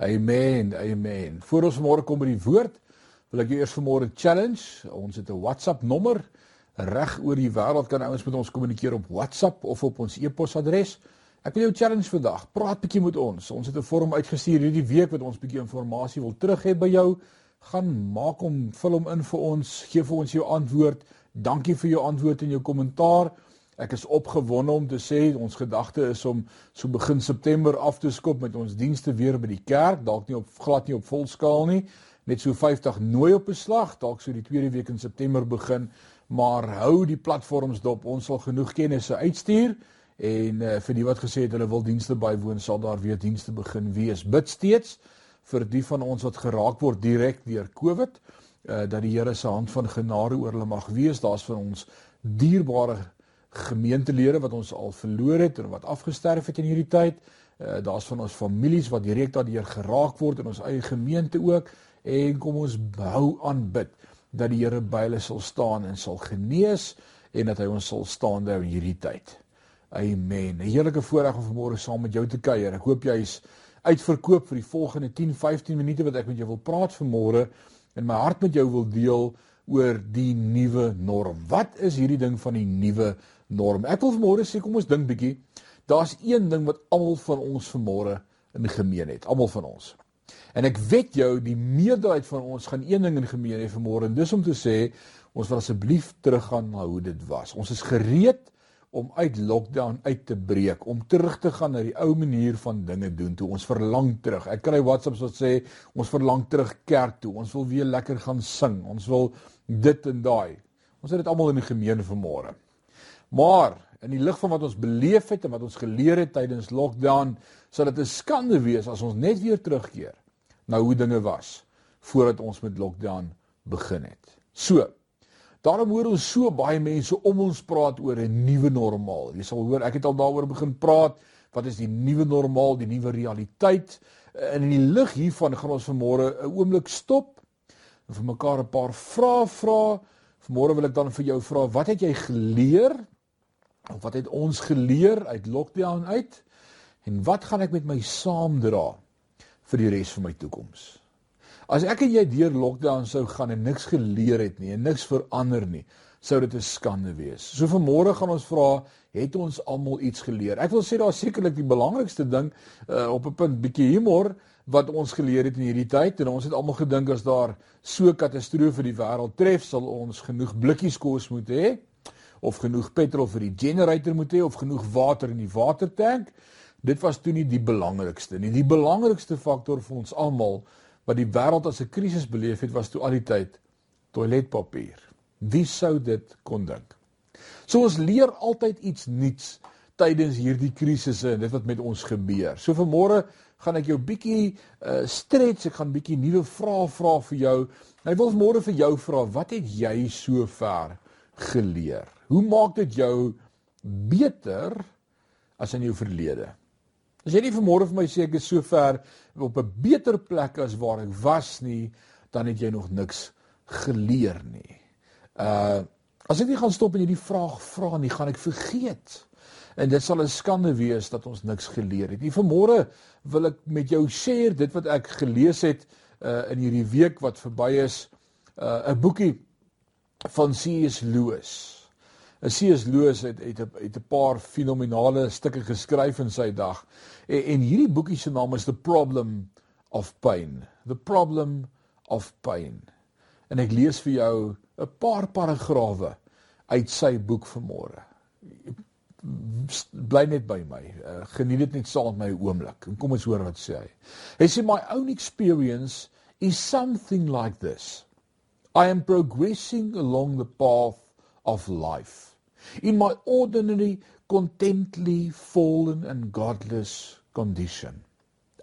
Amen. Amen. Voor ons môre kom by die woord, wil ek jou eers vanmôre challenge. Ons het 'n WhatsApp nommer. Reg oor die wêreld kan ouens met ons kommunikeer op WhatsApp of op ons e-posadres. Ek wil jou challenge vandag. Praat bietjie met ons. Ons het 'n vorm uitgestuur hierdie week wat ons bietjie inligting wil terug hê by jou. Gaan maak hom, vul hom in vir ons, gee vir ons jou antwoord. Dankie vir jou antwoord en jou kommentaar. Ek is opgewonde om te sê ons gedagte is om so begin September af te skop met ons dienste weer by die kerk, dalk nie op glad nie op volskaal nie, net so 50 nooi op beslag, dalk so die tweede week in September begin, maar hou die platforms dop. Ons sal genoeg kennisse uitstuur en uh, vir die wat gesê het hulle wil dienste bywoon, sal daar weer dienste begin wees. Bid steeds vir die van ons wat geraak word direk deur COVID, uh, dat die Here se hand van genade oor hulle mag wees. Daar's vir ons dierbare gemeentelede wat ons al verloor het en wat afgesterf het in hierdie tyd. Uh, Daar's van ons families wat direk daardeur geraak word in ons eie gemeente ook en kom ons bou aan bid dat die Here by hulle sal staan en sal genees en dat hy ons sal staan daar in hierdie tyd. Amen. 'n Heerlike voorreg om vanmôre saam met jou te kuier. Ek hoop jy's uitverkoop vir die volgende 10-15 minute wat ek met jou wil praat vanmôre en my hart met jou wil deel oor die nuwe norm. Wat is hierdie ding van die nuwe norm. Ek wil vanmôre sê kom ons dink bietjie. Daar's een ding wat almal van ons vanmôre in gemeen het, almal van ons. En ek weet jou die meerderheid van ons gaan een ding in gemeen hê vanmôre en dis om te sê ons wil asseblief teruggaan na hoe dit was. Ons is gereed om uit lockdown uit te breek, om terug te gaan na die ou manier van dinge doen toe ons verlang terug. Ek kry WhatsApps wat sê ons verlang terug kerk toe. Ons wil weer lekker gaan sing. Ons wil dit en daai. Ons het dit almal in die gemeene vanmôre. Maar in die lig van wat ons beleef het en wat ons geleer het tydens lockdown, sal dit 'n skande wees as ons net weer terugkeer na hoe dinge was voordat ons met lockdown begin het. So, daarom hoor ons so baie mense om ons praat oor 'n nuwe normaal. Jy sal hoor ek het al daaroor begin praat, wat is die nuwe normaal, die nuwe realiteit? En in die lig hiervan gaan ons vanmôre 'n oomblik stop en vir mekaar 'n paar vrae vra. Vanmôre wil ek dan vir jou vra, wat het jy geleer Of wat het ons geleer uit lockdown uit? En wat gaan ek met my saamdra vir die res van my toekoms? As ek en jy deur lockdown sou gaan en niks geleer het nie en niks verander nie, sou dit 'n skande wees. So vanmôre gaan ons vra, het ons almal iets geleer? Ek wil sê daar sekerlik die belangrikste ding uh, op 'n punt bietjie humor wat ons geleer het in hierdie tyd en ons het almal gedink as daar so katastrofe die wêreld tref, sal ons genoeg blikkies kos moet hê of genoeg petrol vir die generator moet hê of genoeg water in die watertank. Dit was toe nie die belangrikste nie. Die belangrikste faktor vir ons almal wat die wêreld as 'n krisis beleef het, was toe al die tyd toiletpapier. Wie sou dit kon dink? So ons leer altyd iets nuuts tydens hierdie krisisse en dit wat met ons gebeur. So vanmôre gaan ek jou bietjie uh, stretch, ek gaan bietjie nuwe vrae vra vir jou. Ek wil môre vir jou vra, wat het jy so ver geleer? Hoe maak dit jou beter as in jou verlede? As jy nie vanmôre vir my sê ek is so ver op 'n beter plek as waar ek was nie, dan het jy nog niks geleer nie. Uh as ek nie gaan stop en hierdie vraag vra nie, gaan ek vergeet. En dit sal 'n skande wees dat ons niks geleer het nie. Vanmôre wil ek met jou share dit wat ek gelees het uh in hierdie week wat verby is, uh 'n boekie van C.S. Lewis. C.S. Lewis het het 'n het 'n paar fenominale stukke geskryf in sy dag. En, en hierdie boekie se naam is The Problem of Pain. The Problem of Pain. En ek lees vir jou 'n paar paragrawe uit sy boek vanmôre. Bly net by my. Uh, geniet dit net saam met my oomblik. En kom ons hoor wat sê hy. Hy sê my own experience is something like this. I am progressing along the path of life. In my ordinary, contently fallen and godless condition.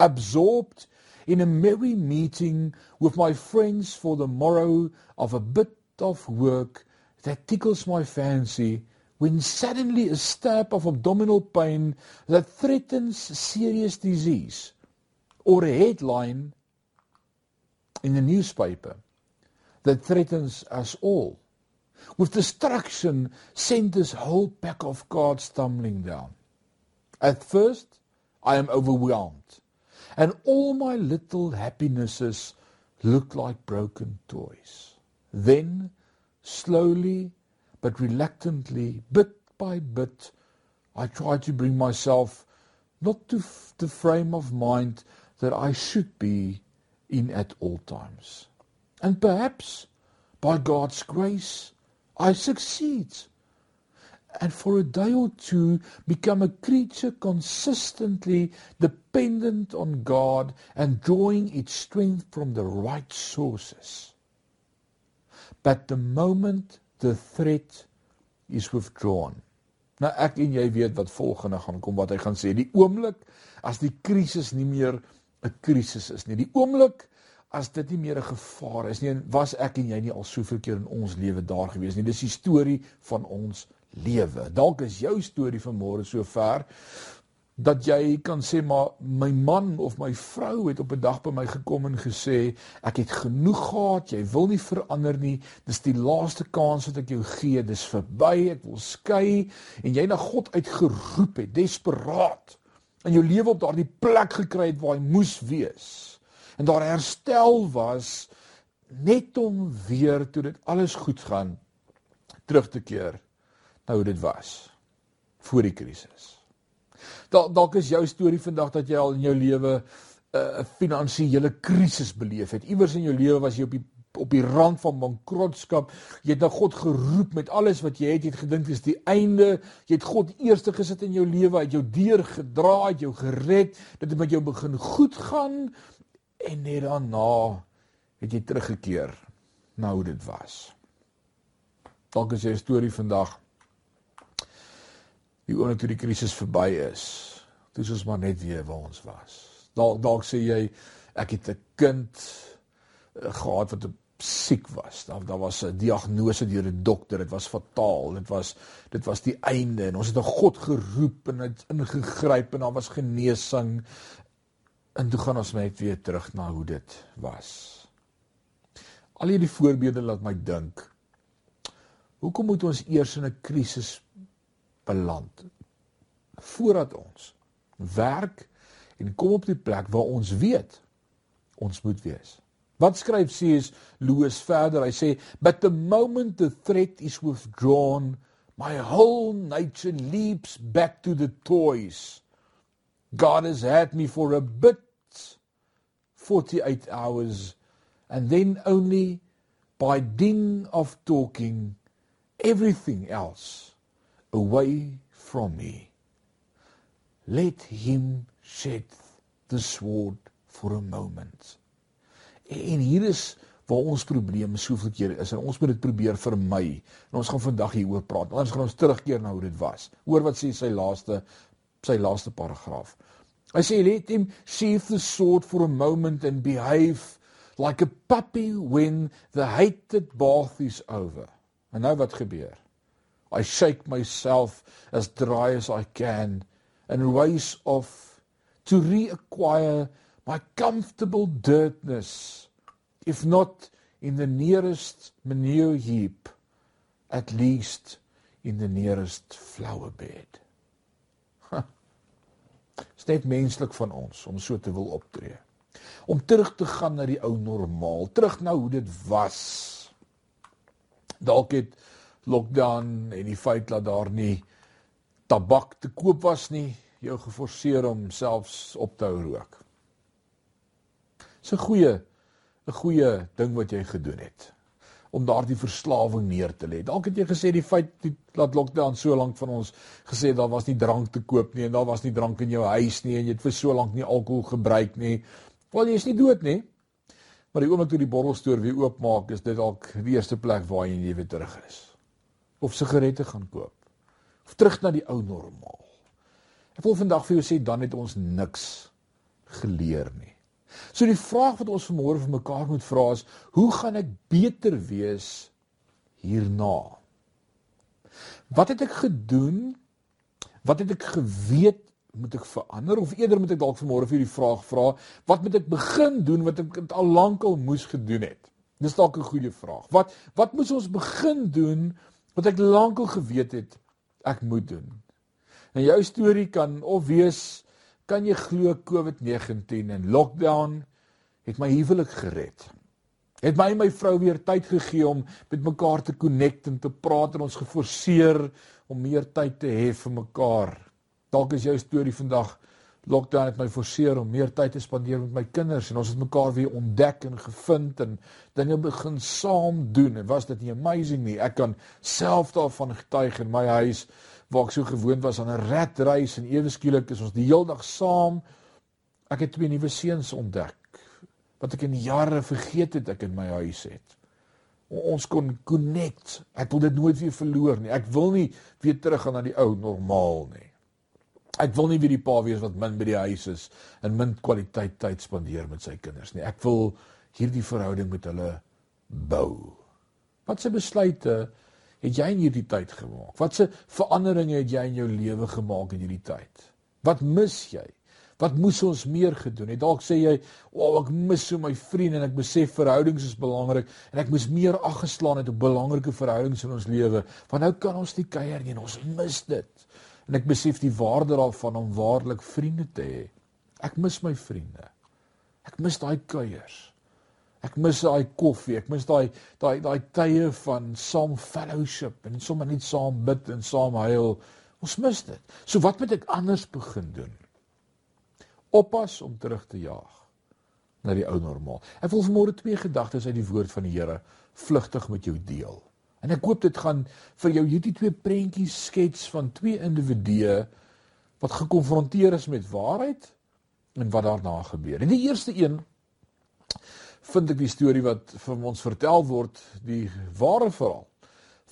Absorbed in a merry meeting with my friends for the morrow of a bit of work that tickles my fancy, when suddenly a stab of abdominal pain that threatens serious disease, or a headline in the newspaper that threatens us all with destruction sent this whole pack of cards tumbling down. At first, I am overwhelmed and all my little happinesses look like broken toys. Then, slowly but reluctantly, bit by bit, I try to bring myself not to f- the frame of mind that I should be in at all times. And perhaps, by God's grace, I succeed. And for a day or two, become a creature consistently dependent on God and drawing its strength from the right sources. But the moment the threat is withdrawn, Nou ek en jy weet wat volgende gaan kom wat hy gaan sê. Die oomblik as die krisis nie meer 'n krisis is nie. Die oomblik as dit nie meer 'n gevaar is nie, was ek en jy nie al soveel keer in ons lewe daar gewees nie. Dis die storie van ons lewe. Dalk is jou storie van môre so ver dat jy kan sê maar my man of my vrou het op 'n dag by my gekom en gesê ek het genoeg gehad, jy wil nie verander nie. Dis die laaste kans wat ek jou gee. Dis verby. Ek wil skei en jy na God uitgeroep het, desperaat. En jou lewe op daardie plek gekry het waar hy moes wees. En daar herstel was net om weer toe dit alles goed gaan terug te keer nou dit was voor die krisis. Dalk dalk is jou storie vandag dat jy al in jou lewe uh, 'n uh, finansiële krisis beleef het. Iewers in jou lewe was jy op die op die rand van bankrotskap. Jy het na God geroep met alles wat jy het. Jy het gedink dis die einde. Jy het God eerste gesit in jou lewe. Het jou deur gedra, het jou gered. Dit het met jou begin goed gaan en net daarna het jy teruggekeer na hoe dit was. Dalk is jou storie vandag die oomblik toe die krisis verby is, toe ons maar net weer waar ons was. Dalk dalk sê jy ek het 'n kind uh, gehad wat siek was. Daar daar was 'n diagnose deur 'n dokter, dit was fataal. Dit was dit was die einde en ons het 'n God geroep en het ingegryp en daar was genesing. En toe gaan ons net weer terug na hoe dit was. Al hierdie voorbeelde laat my dink. Hoekom moet ons eers in 'n krisis beland voordat ons werk en kom op die plek waar ons weet ons moet wees. Wat skryf C.S. Lewis verder? Hy sê, "But the moment the threat is withdrawn, my whole nature leaps back to the toys. God has had me for a bit 48 hours and then only by ding of talking everything else away from me. Let him shed the sword for a moment. En hier is waar ons probleem soveel keer is en ons moet dit probeer vermy. En ons gaan vandag hieroor praat. Anders gaan ons terugkeer na hoe dit was. Hoor wat sê sy laaste sy laaste paragraaf. Hy sê let him sheath the sword for a moment and behave like a puppy when the hated bath is over. En nou wat gebeur? I shake myself as dry as I can and race off to reacquire my comfortable dirtness, if not in the nearest manure heap, at least in the nearest flower bed. Dit is net menslik van ons om so te wil optree. Om terug te gaan na die ou normaal, terug na hoe dit was. Dalk het lockdown en die feit dat daar nie tabak te koop was nie, jou geforseer om selfs op te hou rook. Dis 'n goeie 'n goeie ding wat jy gedoen het om daardie verslawing neer te lê. Dalk het jy gesê die feit dat lockdown so lank van ons gesê daar was nie drank te koop nie en daar was nie drank in jou huis nie en jy het vir so lank nie alkohol gebruik nie. Wel jy is nie dood nie. Maar die oomblik toe die bottelstoer weer oopmaak, is dit dalk die eerste plek waar jy weer terug is of sigarette gaan koop of terug na die ou normaal. Ek wil vandag vir jou sê dan het ons niks geleer nie. So die vraag wat ons vanmôre vir mekaar moet vra is, hoe gaan ek beter wees hierna? Wat het ek gedoen? Wat het ek geweet moet ek verander of eerder moet ek dalk vanmôre vir die vraag vra, wat moet ek begin doen wat ek al lankal moes gedoen het? Dis dalk 'n goeie vraag. Wat wat moet ons begin doen wat ek lankal geweet het ek moet doen. En jou storie kan of wees kan jy glo COVID-19 en lockdown het my huwelik gered. Het my en my vrou weer tyd gegee om met mekaar te connect en te praat en ons geforseer om meer tyd te hê vir mekaar. Dalk is jou storie vandag lockdown het my forceer om meer tyd te spandeer met my kinders en ons het mekaar weer ontdek en gevind en dinge begin saam doen. En was dit nie amazing nie? Ek kan self daarvan getuig in my huis waar ek so gewoond was aan 'n redreis en ewe skielik is ons die hele dag saam. Ek het twee nuwe seuns ontdek wat ek in jare vergeet het ek in my huis het. Ons kon connect. Ek wil dit nooit weer verloor nie. Ek wil nie weer teruggaan na die ou normaal nie. Ek wil nie weer die pa wees wat min by die huis is en min kwaliteit tyd spandeer met sy kinders nie. Ek wil hierdie verhouding met hulle bou. Wat se besluite het jy in hierdie tyd gemaak? Wat se veranderinge het jy in jou lewe gemaak in hierdie tyd? Wat mis jy? Wat moes ons meer gedoen het? Dalk sê jy, "O, oh, ek mis so my vriende en ek besef verhoudings is belangrik en ek moes meer aggeslaan het op belangrike verhoudings in ons lewe." Want nou kan ons nie kuier nie, ons mis dit. En ek besef die waarde daarvan om waarlik vriende te hê. Ek mis my vriende. Ek mis daai kuiers. Ek mis daai koffie, ek mis daai daai daai tye van saam fellowship en sommer net saam bid en saam huil. Ons mis dit. So wat moet ek anders begin doen? Oppas om terug te jaag na die ou normaal. Ek wil vanmôre twee gedagtes uit die woord van die Here vlugtig met jou deel. En ek hoop dit gaan vir jou hierdie twee prentjies skets van twee individue wat gekonfronteer is met waarheid en wat daarna gebeur. En die eerste een vind ek die storie wat vir ons vertel word, die ware verhaal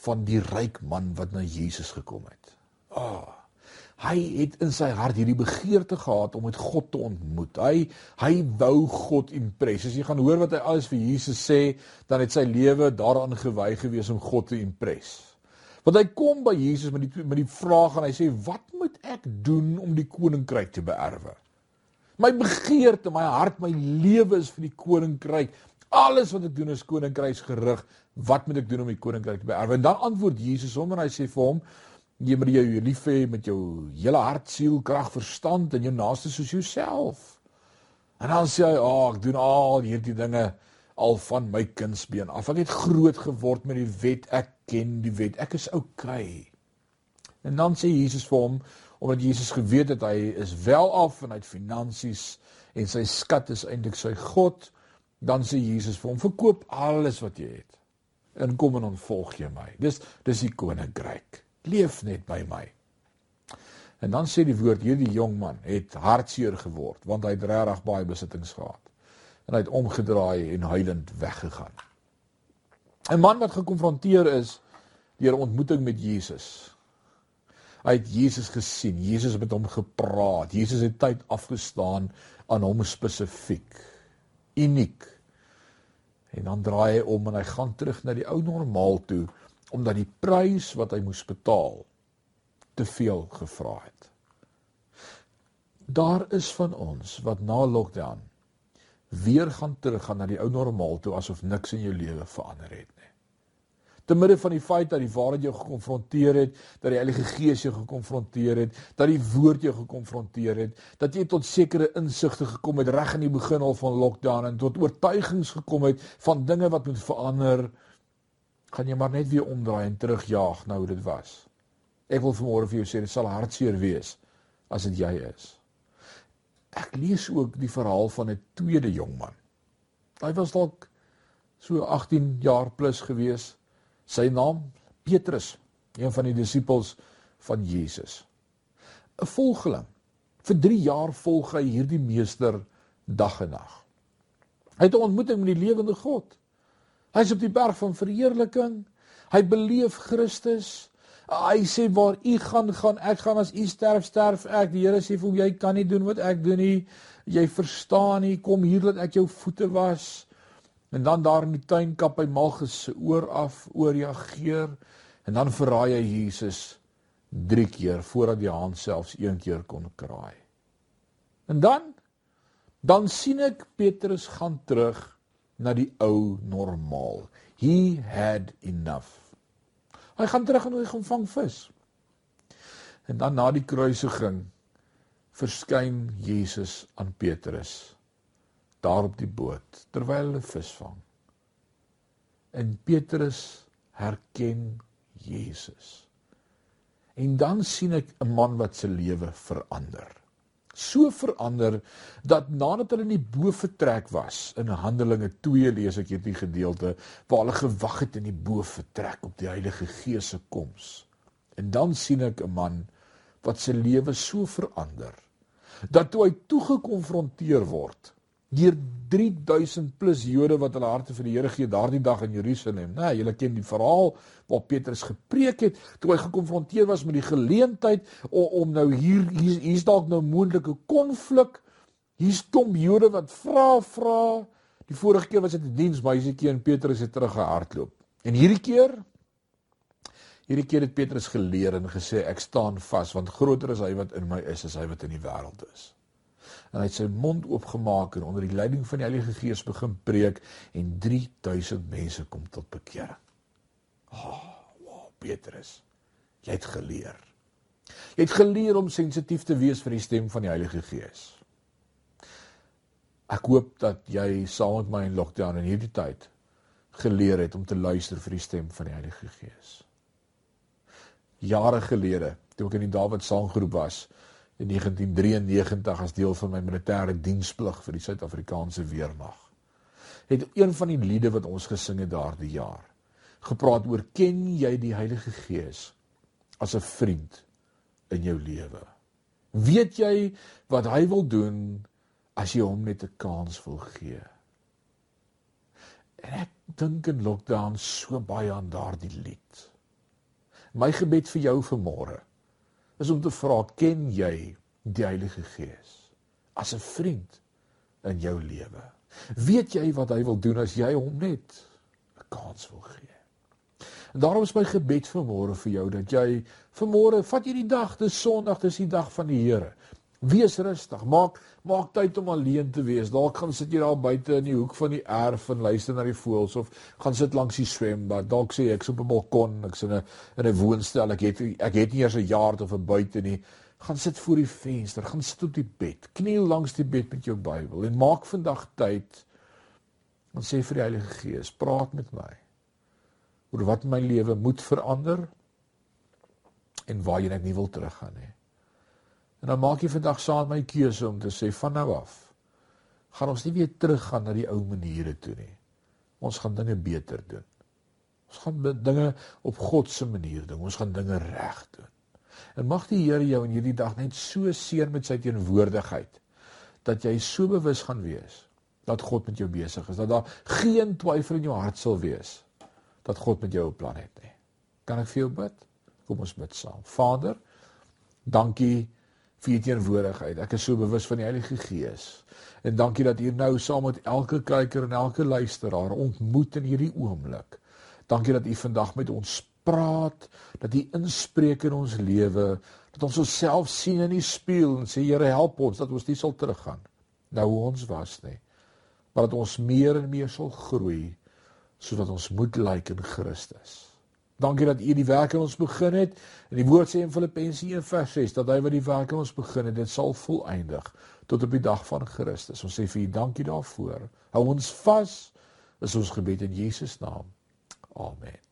van die ryk man wat na Jesus gekom het. Ah. Oh, Hy het in sy hart hierdie begeerte gehad om met God te ontmoet. Hy hy wou God impress. As jy gaan hoor wat hy alles vir Jesus sê, dan het sy lewe daaraan gewy gewees om God te impress. Want hy kom by Jesus met die met die vraag en hy sê, "Wat moet ek doen om die koninkryk te beerwe?" My begeerte, my hart, my lewe is vir die koninkryk. Alles wat ek doen is koninkryksgerig. Wat moet ek doen om die koninkryk te beerwe? En dan antwoord Jesus hom en hy sê vir hom, Jy moet jou lief hê met jou hele hart, siel, krag, verstand en jou naaste soos jouself. En dan sê hy, "Ag, oh, ek doen al hierdie dinge al van my kindsbeen af. Ek het groot geword met die wet. Ek ken die wet. Ek is oukei." Okay. En dan sê Jesus vir hom, omdat Jesus geweet het hy is wel af en hy het finansies en sy skat is eintlik sy God, dan sê Jesus vir hom, "Verkoop alles wat jy het en kom en ontvolg jy my." Dis dis die koninkryk leef net by my. En dan sê die woord hierdie jong man het hartseer geword want hy het regtig baie besittings gehad. En hy het omgedraai en huilend weggegaan. 'n Man wat gekonfronteer is deur ontmoeting met Jesus. Hy het Jesus gesien, Jesus het met hom gepraat. Jesus het tyd afgestaan aan hom spesifiek. Uniek. En dan draai hy om en hy gaan terug na die ou normaal toe omdat die prys wat hy moes betaal te veel gevra het. Daar is van ons wat na lockdown weer gaan teruggaan na die ou normaal toe asof niks in jou lewe verander het nie. Te midde van die feit dat die waarheid jou gekonfronteer het, dat die Heilige Gees jou gekonfronteer het, dat die woord jou gekonfronteer het, dat jy tot sekere insigte gekom het reg in die begin al van lockdown en tot oortuigings gekom het van dinge wat moet verander gaan jy maar net weer omdraai en terugjaag na hoe dit was. Ek wil vanmôre vir jou sê dit sal hartseer wees as dit jy is. Ek lees ook die verhaal van 'n tweede jong man. Hy was dalk so 18 jaar plus gewees. Sy naam Petrus, een van die disippels van Jesus. 'n Volgeling. Vir 3 jaar volg hy hierdie meester dag en nag. Hy het 'n ontmoeting met die lewende God. Hy's op die berg van verheerliking. Hy beleef Christus. Hy sê waar u gaan gaan ek gaan as u sterf sterf ek. Die Here sê vir hom jy kan nie doen wat ek doen nie. Jy verstaan nie. Kom hier dat ek jou voete was. En dan daar in die tuin kap hy Malchus se oor af, oorreageer en dan verraai hy Jesus 3 keer voordat die haan selfs een keer kon kraai. En dan dan sien ek Petrus gaan terug na die ou normaal. He had enough. Hy gaan terug en hy gaan vang vis. En dan na die kruisiging verskyn Jesus aan Petrus daar op die boot terwyl hulle visvang. En Petrus herken Jesus. En dan sien ek 'n man wat se lewe verander so verander dat nadat hulle in die bo vertrek was in Handelinge 2 lees ek hierdie gedeelte waar hulle gewag het in die bo vertrek op die Heilige Gees se koms en dan sien ek 'n man wat se lewe so verander dat toe hy toe gekonfronteer word deur 3000 plus Jode wat hulle harte vir die Here gee daardie dag in Jerusalem. Nou, julle ken die verhaal waar Petrus gepreek het toe hy gekonfronteer was met die geleentheid om, om nou hier hier hier's dalk nou moontlike konflik. Hier's kom Jode wat vra vra. Die vorige keer was dit 'n diens, maar hierdie keer en Petrus het teruggehardloop. En hierdie keer hierdie keer het Petrus geleer en gesê ek staan vas want groter is hy wat in my is as hy wat in die wêreld is en hy het sy mond oopgemaak en onder die leiding van die Heilige Gees begin preek en 3000 mense kom tot bekering. Ah, oh, wow, Petrus. Jy het geleer. Jy het geleer om sensitief te wees vir die stem van die Heilige Gees. Ek hoop dat jy saam met my in lockdown in hierdie tyd geleer het om te luister vir die stem van die Heilige Gees. Jare gelede, toe ek in die Dawid saamgroep was, in 1993 as deel van my militêre diensplig vir die Suid-Afrikaanse weermag. Het een van die liede wat ons gesing het daardie jaar gepraat oor ken jy die Heilige Gees as 'n vriend in jou lewe? Weet jy wat hy wil doen as jy hom net 'n kans wil gee? En ek dink in lockdown so baie aan daardie lied. My gebed vir jou vanmôre is om te vra ken jy die Heilige Gees as 'n vriend in jou lewe? Weet jy wat hy wil doen as jy hom net 'n kans wil gee? En daarom is my gebed vir môre vir jou dat jy vir môre vat hierdie dag, dis Sondag, dis die dag van die Here. Wees rustig. Maak maak tyd om alleen te wees. Dalk gaan sit jy daar buite in die hoek van die erf en luister na die voëls of gaan sit langs die swembad. Dalk sê ek op 'n balkon, ek's in 'n in 'n woonstel. Ek het ek het nie eers 'n yard of 'n buite nie. Gaan sit voor die venster, gaan sit op die bed. Kniel langs die bed met jou Bybel en maak vandag tyd en sê vir die Heilige Gees, praat met my. oor wat my lewe moet verander en waarheen ek nie wil teruggaan nie. En dan maak jy vandag saam my keuse om te sê van nou af gaan ons nie weer teruggaan na die ou maniere toe nie. Ons gaan dinge beter doen. Ons gaan dinge op God se manier doen. Ons gaan dinge reg doen. En mag die Here jou in hierdie dag net so seën met sy teenwoordigheid dat jy so bewus gaan wees dat God met jou besig is. Dat daar geen twyfel in jou hart sal wees dat God met jou 'n plan het nie. Kan ek vir jou bid? Kom ons bid saam. Vader, dankie vir u teenwoordigheid. Ek is so bewus van die Heilige Gees. En dankie dat u nou saam met elke kyker en elke luisteraar ontmoet in hierdie oomblik. Dankie dat u vandag met ons praat, dat u inspreek in ons lewe, dat ons onsself sien in die spieël en sê Here help ons dat ons nie sal teruggaan nou hoe ons was nie. Maar dat ons meer en meer sal groei sodat ons moet lyk like in Christus. Dankie dat U die werk in ons begin het. En die woord sê in Filippense 1:6 dat hy wat die werk in ons begin het, dit sal volëindig tot op die dag van Christus. Ons sê vir U dankie daarvoor. Hou ons vas. Is ons gebed in Jesus naam. Amen.